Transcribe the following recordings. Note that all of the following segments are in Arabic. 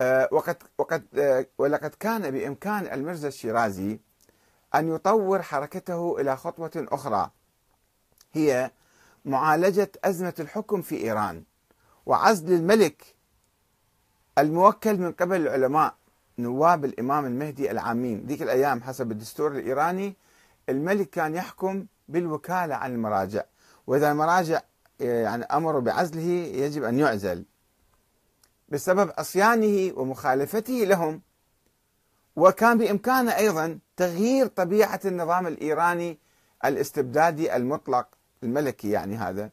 آه، وقد وقد آه، ولقد كان بإمكان المرزا الشيرازي أن يطور حركته إلى خطوة أخرى. هي معالجة أزمة الحكم في إيران وعزل الملك الموكل من قبل العلماء نواب الإمام المهدي العامين. ذيك الأيام حسب الدستور الإيراني الملك كان يحكم بالوكالة عن المراجع وإذا المراجع آه، يعني أمروا بعزله يجب أن يعزل. بسبب عصيانه ومخالفته لهم. وكان بإمكانه أيضا تغيير طبيعة النظام الإيراني الاستبدادي المطلق الملكي يعني هذا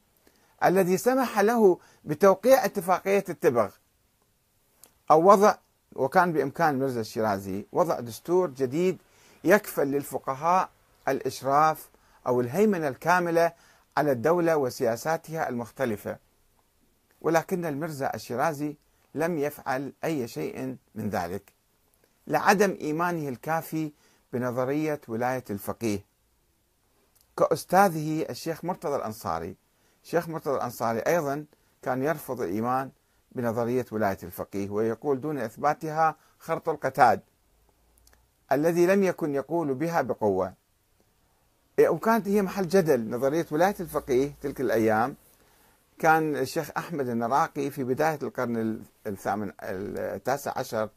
الذي سمح له بتوقيع اتفاقية التبغ. أو وضع وكان بإمكان مرزا الشيرازي وضع دستور جديد يكفل للفقهاء الإشراف أو الهيمنة الكاملة على الدولة وسياساتها المختلفة. ولكن المرزا الشيرازي لم يفعل أي شيء من ذلك. لعدم إيمانه الكافي بنظرية ولاية الفقيه. كأستاذه الشيخ مرتضى الأنصاري. الشيخ مرتضى الأنصاري أيضا كان يرفض الايمان بنظرية ولاية الفقيه ويقول دون إثباتها خرط القتاد الذي لم يكن يقول بها بقوة. وكانت هي محل جدل نظرية ولاية الفقيه تلك الأيام كان الشيخ أحمد النراقي في بداية القرن الثامن التاسع عشر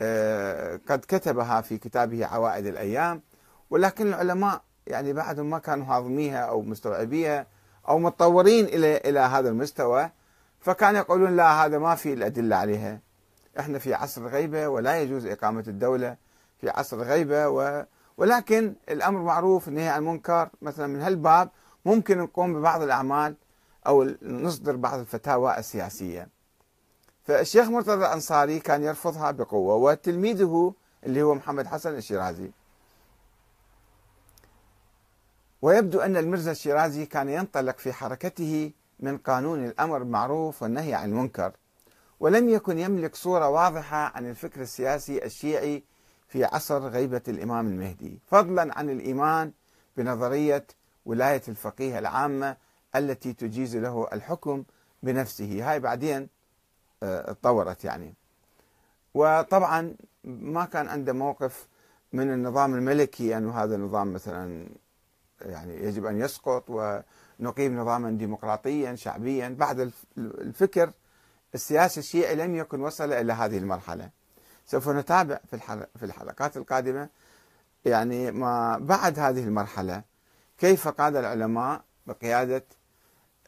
آه، قد كتبها في كتابه عوائد الأيام ولكن العلماء يعني بعدهم ما كانوا هاضميها أو مستوعبيها أو متطورين إلى إلى هذا المستوى فكانوا يقولون لا هذا ما في الأدلة عليها. إحنا في عصر غيبة ولا يجوز إقامة الدولة في عصر غيبة و ولكن الأمر معروف نهي عن المنكر. مثلا من هالباب ممكن نقوم ببعض الأعمال أو نصدر بعض الفتاوى السياسية. فالشيخ مرتضى الأنصاري كان يرفضها بقوة وتلميذه اللي هو محمد حسن الشيرازي. ويبدو أن المرزا الشيرازي كان ينطلق في حركته من قانون الأمر بالمعروف والنهي عن المنكر ولم يكن يملك صورة واضحة عن الفكر السياسي الشيعي في عصر غيبة الإمام المهدي فضلا عن الإيمان بنظرية ولاية الفقيه العامة التي تجيز له الحكم بنفسه. هاي بعدين تطورت يعني. وطبعا ما كان عنده موقف من النظام الملكي أنه هذا النظام مثلا يعني يجب أن يسقط ونقيم نظاما ديمقراطيا شعبيا. بعد الفكر السياسي الشيعي لم يكن وصل إلى هذه المرحلة. سوف نتابع في الحلقات القادمة يعني ما بعد هذه المرحلة كيف قاد العلماء بقيادة آه،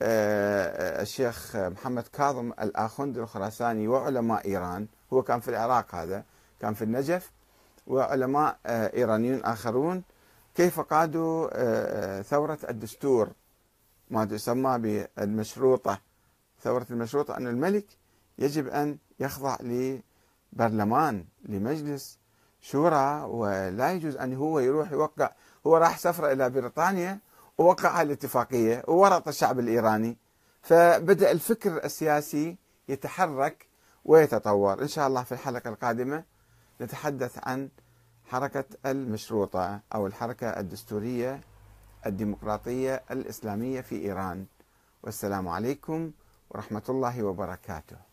الشيخ محمد كاظم الآخند الخراساني وعلماء إيران هو كان في العراق هذا كان في النجف وعلماء آه، إيرانيون آخرون كيف قادوا آه، ثورة الدستور ما تسمى بالمشروطة ثورة المشروطة أن الملك يجب أن يخضع لبرلمان لمجلس شورى ولا يجوز أن هو يروح يوقع هو راح سفرة إلى بريطانيا ووقع الاتفاقية وورط الشعب الإيراني فبدأ الفكر السياسي يتحرك ويتطور. إن شاء الله في الحلقة القادمة نتحدث عن حركة المشروطة أو الحركة الدستورية الديمقراطية الإسلامية في إيران. والسلام عليكم ورحمة الله وبركاته.